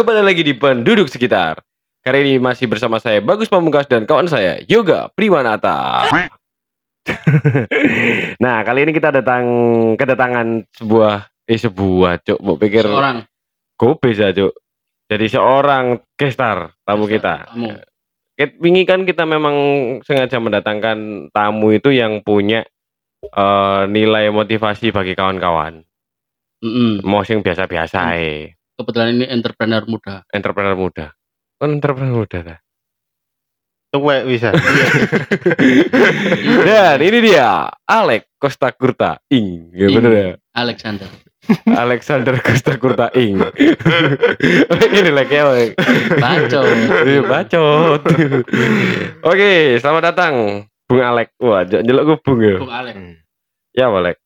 Kembali lagi di penduduk sekitar. Kali ini masih bersama saya Bagus Pamungkas dan kawan saya Yoga Primanata. nah, kali ini kita datang kedatangan sebuah eh sebuah cuk, mau pikir Seorang kobe saja cuk. Jadi seorang gestar tamu kita. Tamu. Wingi kan kita memang sengaja mendatangkan tamu itu yang punya eh, nilai motivasi bagi kawan-kawan. Mm-mm. Mau sing biasa-biasa ae. Kebetulan ini entrepreneur muda. entrepreneur muda. Kan entrepreneur muda ta. Tuwek bisa. Dan ini dia Alex Costa Curta Ing. Ya Ing. bener ya. Alexander. Alexander Costa Curta Ing. ini lagi ya. Wek. Baco. Iya, bacot. Oke, selamat datang Bung Alex. Wah, jelek gue Bung ya. Bung Alex. Hmm. Ya, Alex.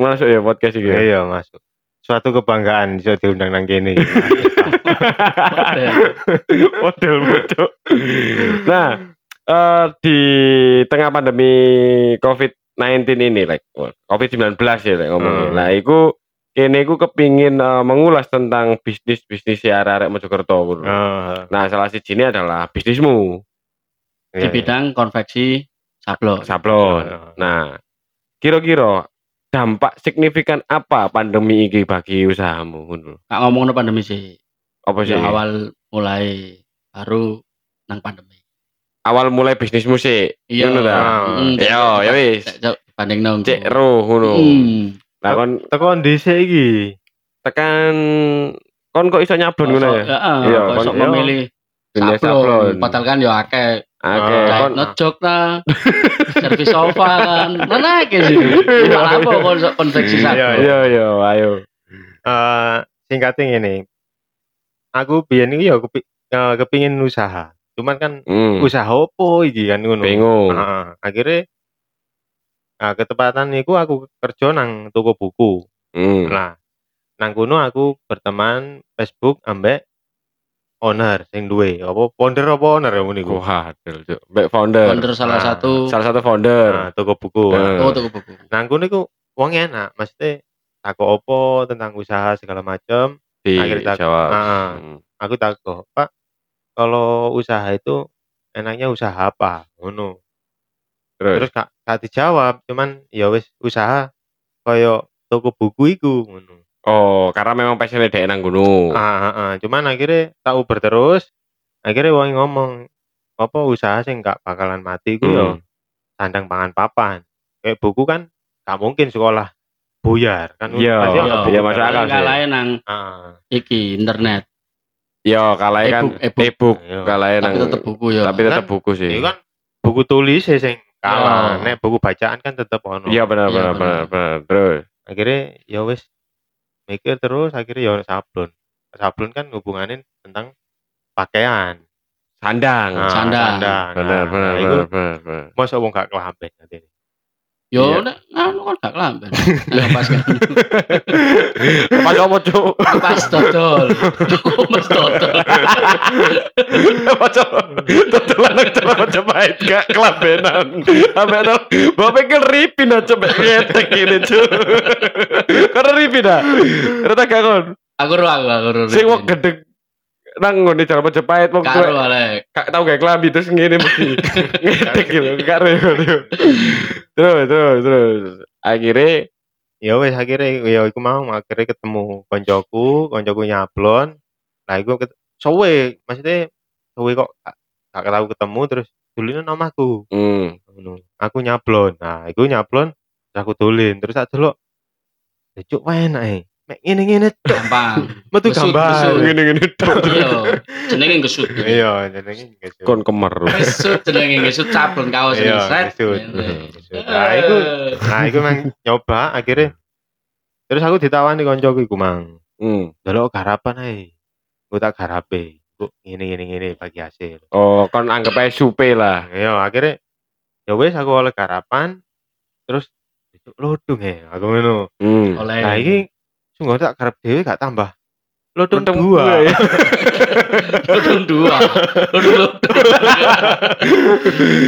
Masuk ya podcast ini. ya? Iya masuk. Suatu kebanggaan bisa diundang nang kene. Model. Nah, eh, di tengah pandemi COVID-19 ini, like wah, COVID-19 ya like, ngomongnya. Hmm. Nah, iku kene iku kepingin eh, mengulas tentang bisnis-bisnis si arek Mojokerto. Oh, Nah, salah sini adalah bisnismu, Di bidang konveksi sablon. sablon. Iya. Nah, kira-kira dampak signifikan apa pandemi ini bagi usahamu? ngono? Kak ngomong pandemi sih. Apa sih? Ya, awal mulai baru nang pandemi. Awal mulai bisnismu sih. Iya. Ngono ta? Mm, Iya, cek- ya wis. Banding nang. Cek roh ngono. Hmm. Lah kon Teko dhisik iki. tekan kon kok iso nyablon ngono ya? Iya, Kok kon- iya. memilih Dunia sablon. Padahal kan ya akeh. Oke, Kayak kon ngejok lah. Servis sofa kan. Mana akeh sih. Malah apa kon konveksi Iya, sablon. iya iya ayo. Eh singkatnya ngene. Aku biyen iki ya kepi, eh, kepingin usaha. Cuman kan Hmm. usaha opo iki kan ngono. Bingung. Heeh. Akhirnya Nah, ketepatan niku aku kerja nang toko buku. Hmm. Nah, nang kono aku berteman Facebook ambek owner sing duwe apa founder apa owner ya ngono iku. Ku hadel, Cuk. Mbak founder. Founder salah Nah, satu. Salah satu founder. Nah, toko buku. Eh. Oh, toko buku. Nang kono iku wong enak, mesti takok opo tentang usaha segala macam. Di akhirnya tak- Jawa. Ah. Hmm. Aku takok, "Pak, kalau usaha itu enaknya usaha apa?" Ngono. Terus, Terus gak, gak dijawab, cuman ya wis usaha koyo toko buku iku ngono. Oh, karena memang passionnya dhek nang gunung. Ah, ah, ah. cuman akhirnya tak uber terus. Akhirnya wong ngomong, apa usaha sing gak bakalan mati iku yo Hmm. sandang pangan papan. Kayak buku kan gak mungkin sekolah buyar kan Iya, iya, iya, kan. masuk akal. sih. Kalahin nang Ah, iki internet. Yo, kalahnya kan E-book, e-book. e-book, Iya. Tapi nang tetep buku ya. tapi tetap Kan, buku sih. itu kan buku tulis ya sing kalah. Iya. Nek buku bacaan kan tetep ono. Iya benar Iya, benar benar. benar benar. Terus akhirnya ya wis mikir terus akhirnya ya sablon sablon kan hubungannya tentang pakaian sandang. Nah, Sandang. benar Nah, benar nah, iku benar benar. benar. masa wong gak kelamben nanti Yo Iya. nek anu kan gak kelamben. Nek pas kan Pas apa, Cuk? pas dodol. Mas dodol. Pas apa? Totolan nang cara Majapahit gak kelambenan. Sampe ana mbok pikir ripin aja mbek ngetek ini, Cuk. Karena ripin ah. Rata gak kon. Aku ro aku aku ro. Sing wong gedeg nang ngene cara Majapahit wong Karo Alek. gak tau gak kelambi terus ngene mesti ngetek gitu. Gak reo. Terus terus terus. Akhirnya ya wis akhirnya ya iku mau akhirnya ketemu koncoku koncoku nyablon nah iku ket- sowe maksudnya sowe kok gak, tahu ketemu terus dulin namaku hmm. ngono aku nyablon nah iku nyablon terus aku dolin terus tak delok "Eh, cuk wae enak e ngene-ngene cuk Gampang. metu gambar besut. Ngene-ngene tok. Iya. Jenenge gesut. iya jenenge ngesut. Kon kemer. Gesut jenenge gesut sablon kaos Iya, set. Ngene. Gesut. Nah, iku nah iku mang nyoba akhirnya terus aku ditawani koncoku iku mang Hmm. delok garapan ae aku tak garape kok ngene ngene ngene bagi hasil Oh, kon anggap aja supe lah. ya akhirnya ya wis aku oleh garapan terus itu lodung ya aku ngono Hmm. Oleh. nah iki sungguh tak garap dhewe gak tambah Lodung dua dua, ya. Lodung dua. Lodung lodung.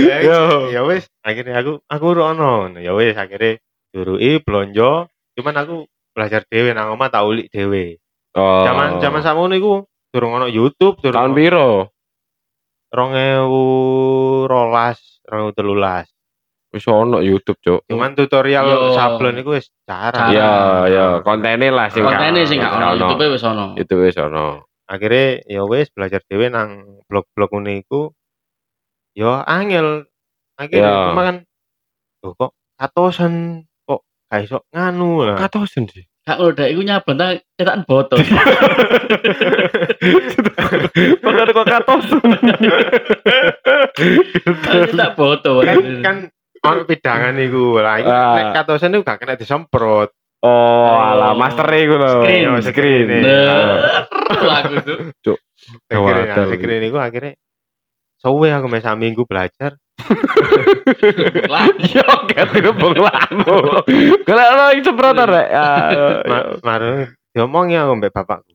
ya, Yo. ya wis akhirnya aku aku rono ya wis akhirnya durui blonjo cuman aku belajar dhewe nang omah tak ulik dhewe Oh. zaman zaman sakmono iku durung ono YouTube, durung Tahun piro? 2012, 2013. Wis ono YouTube, Cuk. Cuman tutorial Yo. sablon iku wis jarang. Iya, iya, kontene lah sing Kontene sing gak ono. YouTube wis ono. Itu wis ono. Akhirnya ya wis belajar dhewe nang blog-blog ngene iku. Ya angel. Akhirnya Ya. cuma kan Loh, kok katosen kok gak iso nganu lah. Katosen sih. Gak ngono dek iku nyablon ta cetakan botol. Padahal kok katosen. Cetak botol. kan kan ono pidangan iku lah. Ah. nek katosen iku gak kena disemprot. Oh, alah master iku lho. Screen. Yo, screen. Nah, aku tuh. Akhirnya Gawatel. akhirnya niku akhirnya Sowe aku mes minggu belajar. Lah, Yo, gak dirubung lamu. Kalau lo itu semprotan rek. Ah, Ma- Maru diomongi aku mbek bapakku.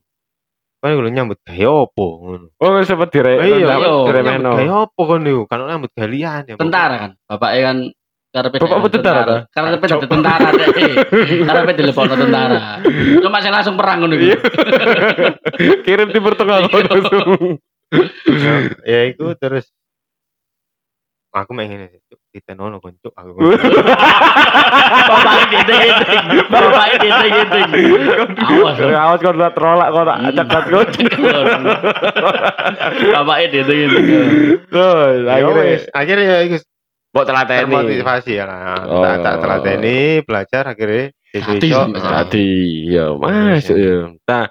Kan lho nyambut gawe opo ngono. Oh, sempat dire. Iya, diremeno. gawe opo kon niku? Kan nyambut gawe liyan ya. tentara kan. Bapaknya kan karepe Bapakmu dadi tentara, ta? Karepe dadi tentara deh. Karepe dilepokno tentara. Cuma sing langsung perang ngono Iya. Kirim timur tengah langsung. ya iku terus aku main ngene sih, cuk ditenono kon cuk aku. Bapaknya gede-gede. Bapaknya gede-gede. Awas. loh. Awas kau udah trolak kau tak cekat kau. Bapaknya gede-gede. Tuh, Ya akhirnya akhirnya ya buat telateni. termotivasi ya lah. Oh. Tak tak telateni belajar akhirnya Jadi iso sampai sekarang. Jadi, ya masuk ya. Nah,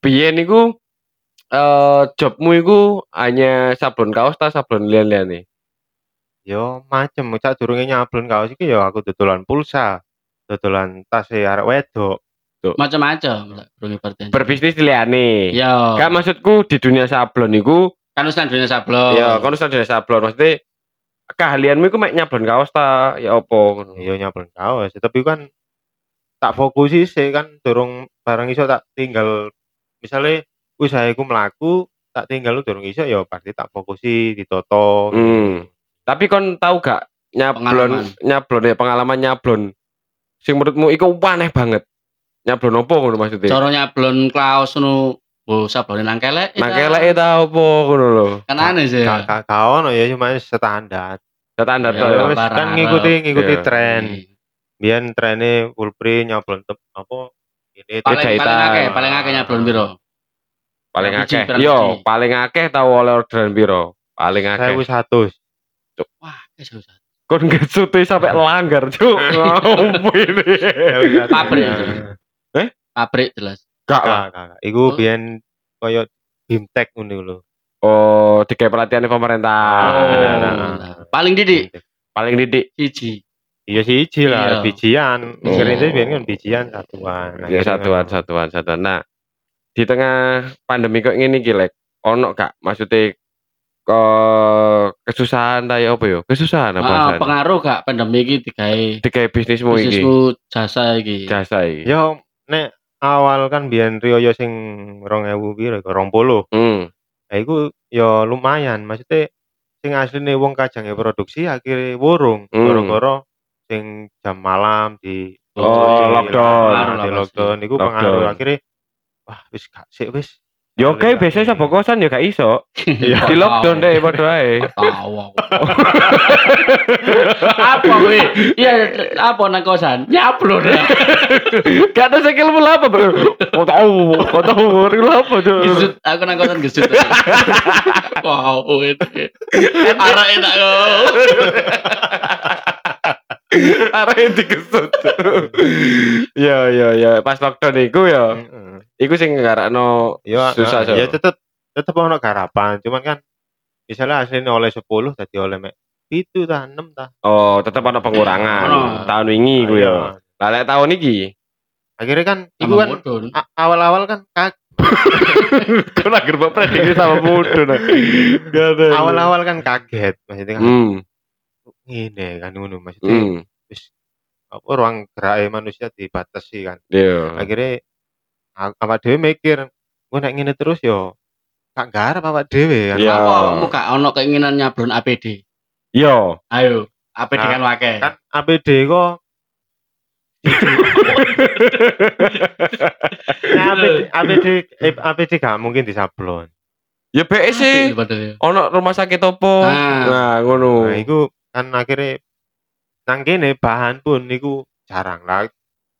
piye niku eh jobmu iku hanya sablon kaos ta sablon lian-lian nih? yo macem cak durunge nyablon kaos iki yo aku dodolan pulsa, dodolan tas e arek wedok. Macam-macam. Berbisnis liane. Ya. Gak maksudku di dunia sablon iku, Kan dunia sablon. ya kan usah dunia sablon maksudnya keahlianmu iku mek nyablon kaos ta ya opo ngono. Yo nyablon kaos, tapi kan tak fokus sih kan durung barang iso tak tinggal misalnya usahaku melaku tak tinggal lu durung iso ya pasti tak fokusi ditoto. Hmm. Tapi kon tahu gak nyablon Pengalaman. nyablon ya pengalaman nyablon sing menurutmu iku aneh banget. Nyablon opo ngono maksudnya? Cara nyablon kaos ngono. Oh, sablone nang kelek. Nah kelek ta opo ngono lho. Kan aneh sih. Gak gak gak ono ya cuma standar. Standar Ya, to Ya, ya. kan Arab. ngikuti ngikuti Iya. tren. Biyen trennya full print nyablon apa ini Paling akeh, paling akeh nyablon piro? Paling akeh. Yo, paling akeh tahu oleh orderan piro? Paling akeh. saya satu Wah, susah. Kon sampai langgar, Cuk. Ngomong ini. Pabrik. Eh? Pabrik jelas. Gak lah. Gak, gak, gak. Iku Oh. biyen koyo bimtek ngono lho. Oh, dikai pelatihan pemerintah. Ah, Oh. nah, nah, nah. Paling didik Paling didik. siji. Iya siji lah, Iya. bijian. Oh. Sering itu biyen kan bijian satuan. Ya Akhirnya satuan, kan- satuan, satuan. Nah, di tengah pandemi kok ngene iki, Lek. Ono gak maksudnya ke kesusahan ta ya apa ya? Kesusahan apa Ah, pengaruh gak pandemi iki digawe Dikai bisnismu iki. bisnismu jasa iki. Jasa iki. Yo nek awal kan biyen Rioyo sing 2000 piro iku 20. Hmm. Nah iku yo lumayan, maksudnya sing asline wong kajange produksi akhirnya wurung Hmm. gara-gara sing jam malam di Oh, di- lockdown. di lockdown iku pengaruh akhirnya wah wis gak sik wis. Yo oke, biasanya sapa kosan ya gak iso. Iya. Di lockdown deh padha ae. Tahu aku. apa gue? Iya, apa nang kosan? Nyablon. Gak ada lah apa, Bro? Kau tahu, kau tahu, lu apa tuh? Gesut, aku nang kosan gesut. wow, itu. Arah enak kok. Arahnya digesut. Ya, ya, ya. Pas lockdown iku ya, Heeh. Iku sing ngarakno Yo susah nah, ya tetep tetep ono garapan, cuman kan misalnya aslinya oleh 10 tadi oleh mek itu tah 6 tah. Oh, tetep ana pengurangan. Ono. Tahun wingi iku ya. Lah lek tahun iki, Akhirnya kan iku kan awal-awal kan kag kau lagi berbau prediksi sama muda nah. Gak ada. awal-awal kan kaget maksudnya kan Hmm, ngene kan ngono maksudnya hmm, apa ruang gerak manusia dibatasi kan iya. akhirnya a- awak dhewe mikir gue nek ngene terus yo gak garap awak dhewe kan Iya. Apa gak ono keinginan nyablon APD? Yo, Ayo, APD Nah, kan wakil. kan APD kok Nah, APD APD eh, APD gak mungkin disablon. Ya BE sih. Padahal ya. Ono rumah sakit opo? Ah. Nah, ngono. Nah, iku kan akhirnya nang kene bahan pun niku jarang lah.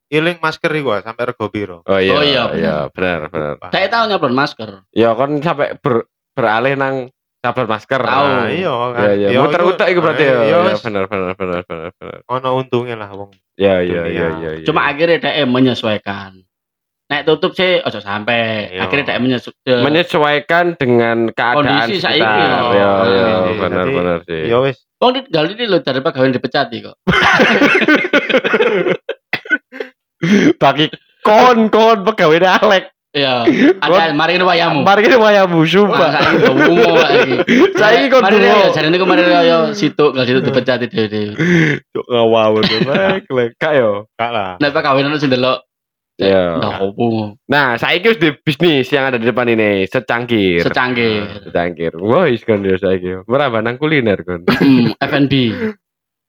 Iling masker iku sampai rego piro. Oh iya, Oh iya, iya, benar, benar. Saya tahu nyablon masker. Ya kan sampai ber, beralih nang sablon masker. Tahu. Nah, iya kan. Iya, iya. Ya, Muter iku- utak iku berarti ya. Iya, Iya, wis benar, benar, benar, benar, benar. ono untungnya lah wong. Ya, iya, iya, iya. iya. Cuma akhirnya dia menyesuaikan. Nek tutup sih ojo sampai. Iya. Akhirnya dia menyesuaikan. menyesuaikan dengan keadaan Kondisi saiki. Ya, ya, Kondisi. benar, benar sih. Ya wis Wong ini lo dari pegawai dipecati kok. Bagi kon kon pegawai Alek. Iya. Ada mari ini wayamu. Mari kita wayamu sumpah. saya. Saiki kon dungo. ya, mari yo situ gal situ dipecati dhewe. Cuk ngawur. Baik, lek. Kak yo. gak lah. Nek pegawai nang sing delok. Opo. Nah, saiki wis di bisnis yang ada di depan ini secangkir. Secanggih. secangkir. Wah, is kan dia saiki. Meraba nang kuliner kon. Hmm, F&B.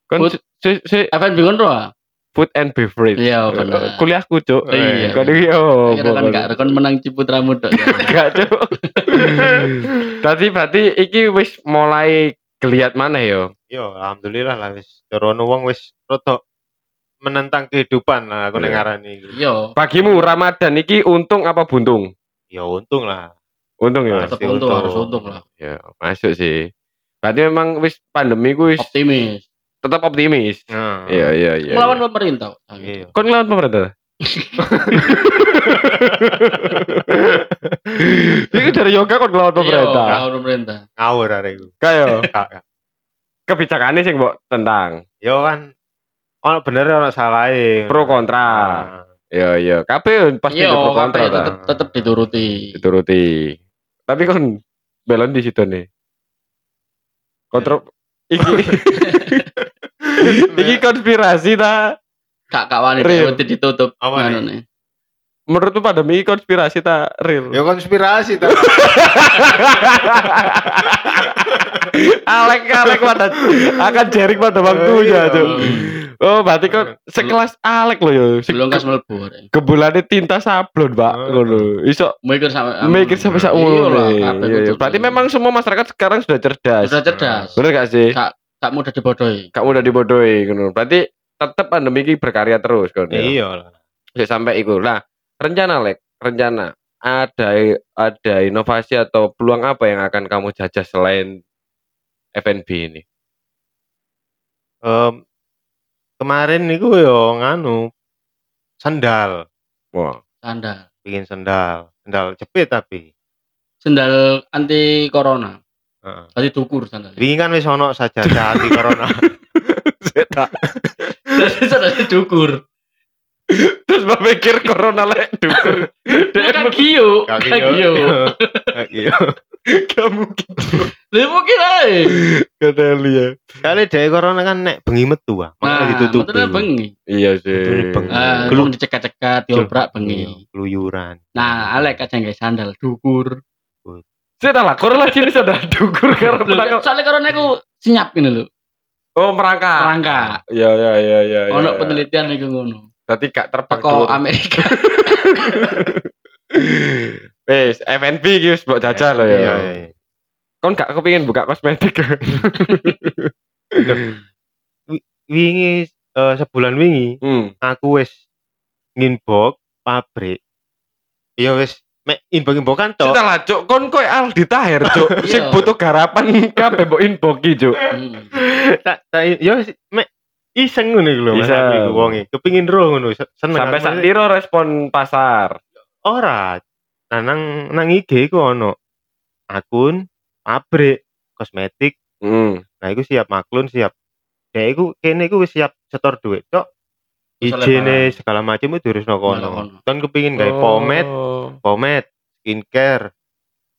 Kon Food. si, si, F&B kan roh. Food and beverage. Iya, bener. Kuliahku, Cuk. Iya. Kon iki yo. Kira kan gak kon menang ciputramu tok. Gak cuk. Tadi berarti iki wis mulai geliat mana yo? Yo alhamdulillah lah wis rono wong wis rada menentang kehidupan lah aku Iya. ning ngarani iki. Yo, Bagimu Ramadan iki untung apa buntung? Ya untung lah. Untung ya. Tetep untung untung. harus untung lah. Ya, masuk sih. Berarti memang wis pandemi ku wis Optimis. Tetap optimis. Iya, iya, iya. Melawan iya. pemerintah. Iya. Kon ngelawan pemerintah? Ini dari yoga kon ngelawan pemerintah. Iya, melawan pemerintah. Ngawur arek iku. Gak, gak. kebijakannya sih mbok tentang Yo kan ono bener ono salahe. pro kontra. Nah, Iya, iya. Kabeh pasti Iya, ada pro kontra ta. tetep tetep dituruti. dituruti. Tapi kan belon di situ nih. Kontrol iki iki konspirasi ta. Gak gak wani dhewe ditutup. Apa nih? Ngono nih. Menurutmu pandemi konspirasi ta real? Ya konspirasi ta. Alek Alek pada akan jaring pada waktunya tuh. Oh, berarti kan sekelas Alek loh ya. Belum kas mlebu. Kebulannya tinta sablon, Pak. Oh. Ngono. Iso Mikir sampai mikir sampai sak Iya ngono. Iya, iya. Berarti memang semua masyarakat sekarang sudah cerdas. sudah cerdas. Bener gak sih? Gak mudah dibodohi. Gak mudah dibodohi ngono. Berarti tetap pandemi ini berkarya terus kan. Iya lah. Sampai iku. Nah, rencana Lek, rencana ada ada inovasi atau peluang apa yang akan kamu jajah selain F&B ini? Em, kemarin niku yo nganu sendal, Wah, Sandal. bikin sendal, sendal jepit tapi. Sendal anti corona. Heeh. Tadi dukur sandal. Wingi kan wis ono sajadah anti corona. Tadi sandal dukur. Terus berpikir corona lek dukur. Kan kiyo. Kan yo. kiyo. Kaki yo. Gak mungkin. Lah mungkin ae. Kata ya. Kali dhewe corona kan nek bengi metu ah. Makanya Nah, ditutup. betul bengi. Iya sih. Bang. Ah, Gelu- belum dicekat-cekat, diobrak bengi. Keluyuran. Nah, alek aja nggak sandal dukur. Saya lah, korelasi ini sudah dukur karena Lho, penangkap. Soalnya corona aku senyap gini lho. Oh, merangkak. Rangka. Iya, iya, iya, iya. iya, Ono iya. penelitian iku ngono. Berarti gak Teko terpakai. Amerika. Wes, FNB iki wis mbok jajal lho ya. Iya. Kon gak kepingin buka kosmetik. Wingi eh, sebulan wingi hmm. aku wis nginbox pabrik. Iya wis mek inbox-inboxan tok. Kita lah, Cuk. Kon koyo Aldi Tahir, Cuk. Sing Iya. butuh garapan kabeh mbok inbox iki, Cuk. Hmm. tak tak wis, mek iseng ngono iku lho Mas iku wonge. Kepengin ro ngono se- seneng. Sampai sak piro respon pasar? ora. Nah nang nang IG ku ono akun pabrik kosmetik. Hmm. Nah iku siap maklun siap. Ya iku kene iku wis siap setor duit tok. Ijine segala macam itu Malah kono. Kan kepengin gawe pomade, pomade, skincare,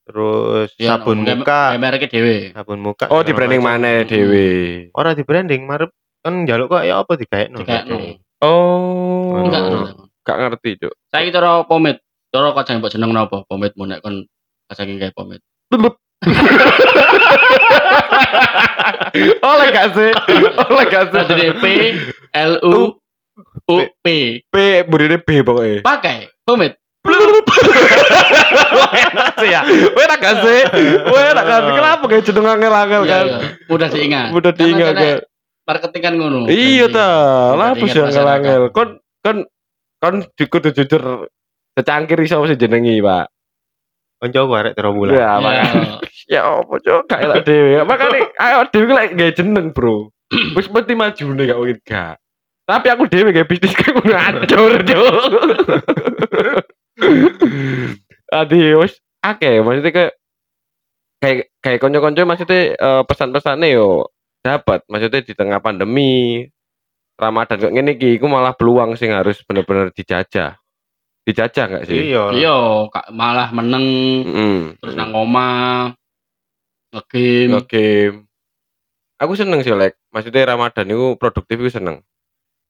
terus Ya, sabun nge- muka, mereknya dhewe. sabun muka. Oh, di branding mana dhewe? Ora di branding, marep kan njaluk kok ya apa digaekno. Digaekno. Oh. Enggak, Oh. enggak. Gak ngerti, Cuk. Saya cara pomade. Cara kacang mbok jeneng napa? Pomade mu nek kon kacang gawe pomade. Oleh gak sih? Oleh gak sih? Tadi P L U U P. P burine B pokoknya. Pakai pomade. enak sih ya. Wah enak gak sih? Wah enak gak? Kenapa kayak jeneng angel-angel Iya, kan? iya. Mudah diingat. Karena diingat kan. Marketing kan ngono. Iya ta, lah diingat sih angel-angel. Kon kon kon kudu jujur secangkir iso mesti jenengi, Pak. Koncoku arek terombulan. Ya, Iya. makanya. Ya apa cok gak elak dhewe. Makane ayo dhewe ki lek gawe jeneng, Bro. Wis mesti maju nih gak mungkin gak. Tapi aku dhewe gawe bisnis kayak ngono acur, cok. Adi wis akeh maksudnya kayak kayak kayak konco-konco maksudnya eh, pesan-pesannya yo dapat maksudnya di tengah pandemi Ramadan kok ngene iki iku malah peluang sing harus bener-bener dijajah. Dijajah gak sih? Iya. Iya, malah meneng Heeh. terus nang omah ngegame. game. Aku seneng sih lek. Maksudnya Ramadan itu produktif itu seneng.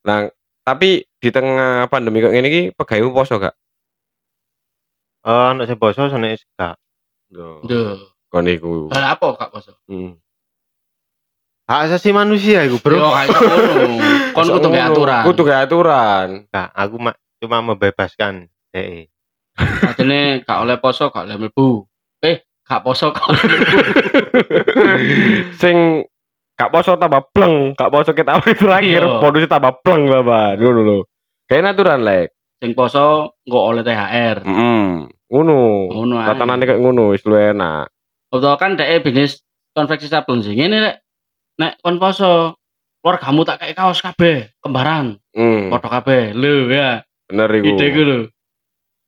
Nah, tapi di tengah pandemi kok ngene iki pegawaimu poso gak? Eh anak sing poso sene gak. Yo. Duh. Kon iku. Hal apa kak poso? Hmm. Hak asasi manusia iku, Bro, Bro. kayak ngono. Kon kudu gak aturan. Kudu gak aturan. Gak, aku mak cuma membebaskan. Eh, Adene gak oleh poso, gak oleh mlebu. Eh, gak poso gak oleh mlebu. Sing gak poso tambah bleng, gak poso kita awal terakhir, Iya. bonusnya tambah bleng Bapak. Ngono lho. Kayak aturan lek. Sing poso nggak oleh THR. Heeh. Ngono. Ngono ae. Tatanane kayak ngono wis luwih enak. Betul kan dhek bisnis konveksi sabun sih. Ngene rek. Nek kon poso, keluargamu tak kayak kaos kabeh, kembaran, Hmm. foto kabeh. Lho ya, Bener iku. ide ku lho.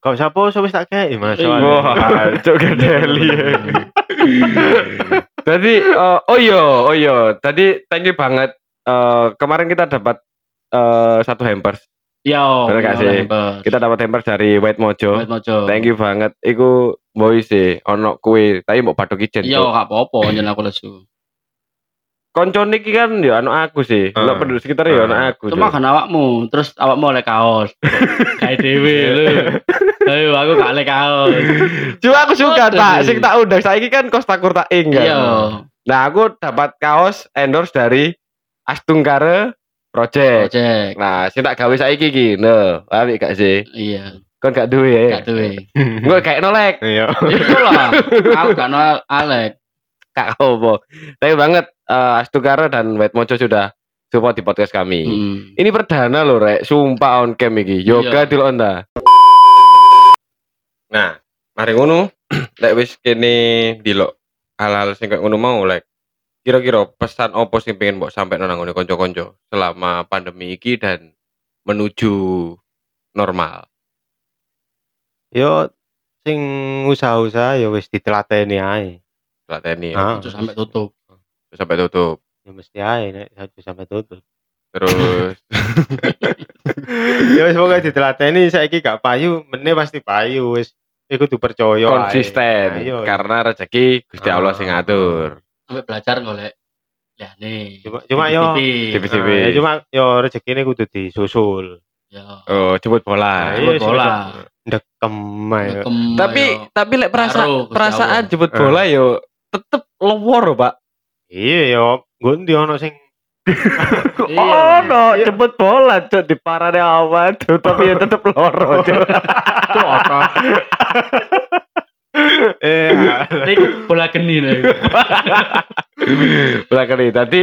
kok sapa wis tak kei Mas. Iya. Wah, cok gedeli. Tadi eh, oh iya, oh iya. Tadi thank you banget. Eh, kemarin kita dapat eh, satu hampers. Yo, Bener gak sih? Kita dapat hampers dari White Mojo. Wait mojo. Thank you banget. Iku boy sih ono kue, tapi mau padok kitchen. Yo, Cok. gak apa-apa njen aku lesu. Konco niki kan ya ono aku sih. Ah. Lo penduduk sekitar ya ono Ah. aku. Cuma kan awakmu, terus awakmu oleh kaos. Kayak dewe lho. Ayo aku gak oleh kaos. Cuma aku suka tak sing tak undang saiki kan Costa Kurta Ing kan. Iya. Nah, aku dapat kaos endorse dari Astungkare Project. Ojek. Nah, sing tak gawe saiki iki. No, apik gak sih? Iya, Kon gak duwe ya? gak duwe. Gue kayak nolek. Iya. Itu lah. Aku gak nol Alek. Kak apa. Tapi banget eh, Astungkare dan White Mojo sudah support di podcast kami. Hmm. Ini perdana loh, Rek. Sumpah on cam iki. Yoga Iya. di Onda. Nah, mari ngono. Lek wis kene dilok hal-hal sing kayak ngono mau lek kira-kira pesan opo sing pengen mbok sampai nang ngene kanca-kanca selama pandemi iki dan menuju normal. Yo sing usaha-usaha ya wis ditelateni ae. Lateni Ah. Sampai tutup. sampai tutup. Ya mesti ae nek satu sampai tutup. Terus ya wis pokoke ditelateni saiki gak payu, meneh pasti payu wis. Iku kudu percaya ae. konsisten Ayo. karena rezeki Gusti Allah sing Ah. ngatur. Sampai belajar golek. Ya nih. Cuma cuma yo Tipis. Nah, ya cuma yo rezekine kudu disusul. Ya. Oh, jemput bola. Nah, Jemput iya, bola. Ndekem ae. Tapi ayo. tapi lek perasa, perasaan jemput Eh. bola yo tetep lowor, Pak. Iya yo, ngondi ono sing Iya. Oh no, jemput bola cok di parane awan cok, tapi ya tetep loro cok. Itu apa? eh bola geni bola kali tadi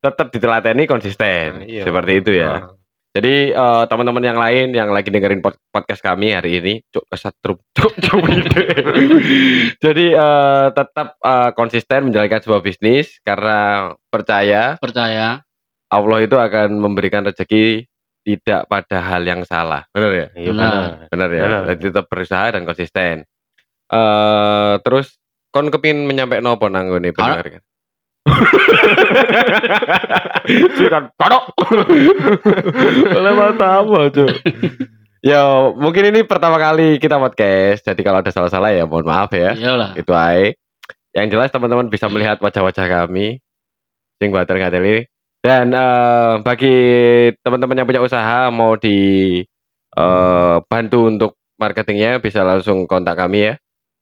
tetap ditelateni konsisten Iya. seperti itu ya. Jadi eh, teman-teman yang lain yang lagi dengerin pod- podcast kami hari ini, cuk kesetrum, cuk cuk. Jadi eh, tetap eh, konsisten menjalankan sebuah bisnis karena percaya Percaya. Allah itu akan memberikan rezeki tidak pada hal yang salah. Benar ya? Iya Benar. benar. Benar ya. Benar. Jadi tetap berusaha dan konsisten. Eh terus kon kepin menyampaikan nopo nang ngene Kalau- pendengar kan? Sikan kodok. Oleh matamu, Cuk. Ya, mungkin ini pertama kali kita podcast. Jadi kalau ada salah-salah ya mohon maaf ya. Iyalah. Itu aja. Yang jelas teman-teman bisa melihat wajah-wajah kami. Sing bater ngateli. Dan eh, bagi teman-teman yang punya usaha mau di eh, bantu untuk marketingnya bisa langsung kontak kami ya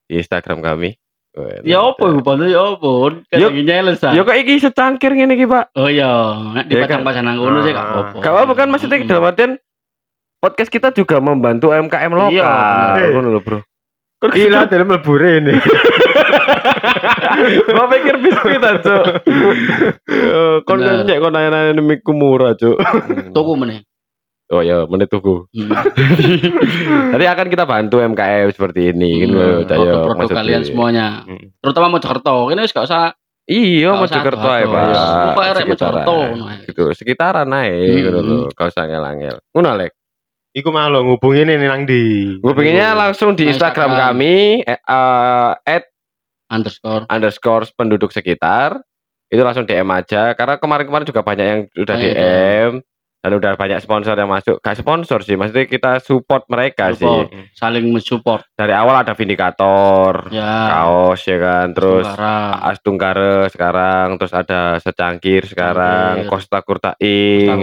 di Instagram kami. Wah, Ya apa iku bantu ya apa? Kan Yuk. lagi nyeles ah. Ya kok iki secangkir ngene iki, Pak. Oh iya, nek Ya kan? dipasang-pasang nang ngono sih gak Ah. apa-apa. Gak apa kan maksudnya Mm-mm. dalam artian podcast kita juga membantu UMKM lokal. Iya. Ngono lho, Bro. Kok Gila dalam lebure ini. Gua pikir biskuit aja. Eh, Kon Bener. nyek kon nanya-nanya miku murah, Cuk. Tuku meneh. Oh ya, menit tuku. Hmm. Nanti akan kita bantu UMKM seperti ini, kan lho, Hmm, Cak, ya, Produk-produk maksudnya. kalian semuanya. Hmm. Terutama Mojokerto. Ini wis gak usah Iya, Mojokerto ae, ado-ado, Pak. Pokoknya arek Sekitaran. Mojokerto, ngono ae. Gitu, sekitaran ae Hmm. ngono lho, gak usah. Ngono, Lek. Iku malu ngubungin ini nang di. Gue pengennya langsung di Instagram Instagram. kami eh, eh, at underscore. underscore penduduk sekitar itu langsung DM aja karena kemarin-kemarin juga banyak yang udah Banyak, DM dan udah banyak sponsor yang masuk gak sponsor sih maksudnya kita support mereka Support. sih Saling mensupport. dari awal ada Vindikator Ya. kaos ya kan terus. Astungkare sekarang terus ada secangkir sekarang. Costa Kurtain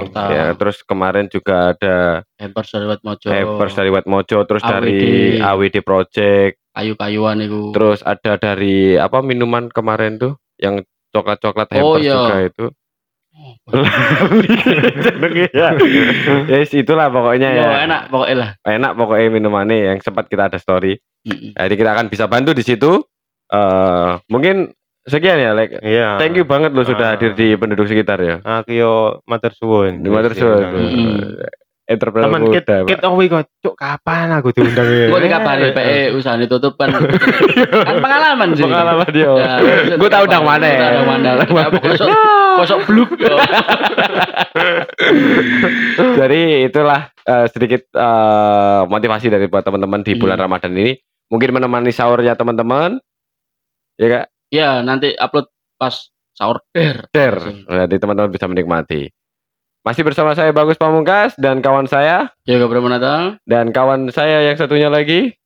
Kurta. ya terus kemarin juga ada Hampers dari Mojo. Hampers dari Mojo terus AWD. dari AWD Project Kayu-kayuan itu. Terus ada dari apa minuman kemarin tuh yang coklat-coklat Oh, hampers iya. juga itu. Oh, ya. Yes, itulah pokoknya ya. Ya, enak pokoknya lah. Enak pokoknya minumannya yang sempat kita ada story. Mm-mm. Jadi kita akan bisa bantu di situ. eh mungkin sekian ya, Lek. Iya. Thank you banget lo sudah Ah. hadir di penduduk sekitar ya. Aku yo matur suwun. Di Mater Suwun. Mm-mm. Entrepreneur Teman kit muda. kit Pak. owi kok cuk kapan aku diundang ya. Gue dikabari PE usaha ditutup kan. kan pengalaman sih. Pengalaman dia. Ya, Gue tahu dang mana. Gua tahu dang mana. Ya, Kosok kosok bluk. Jadi itulah eh, sedikit eh, motivasi dari buat teman-teman di bulan Hmm. Ramadan ini. Mungkin menemani sahurnya teman-teman. Ya kak, Ya, nanti upload pas sahur der. share. Jadi teman-teman bisa menikmati. Masih bersama saya Bagus Pamungkas dan kawan saya Ya, gak berapa dan kawan saya yang satunya lagi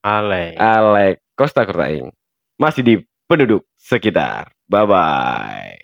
Ale. Alek Costa Kurtaing. Masih di penduduk sekitar. Bye bye.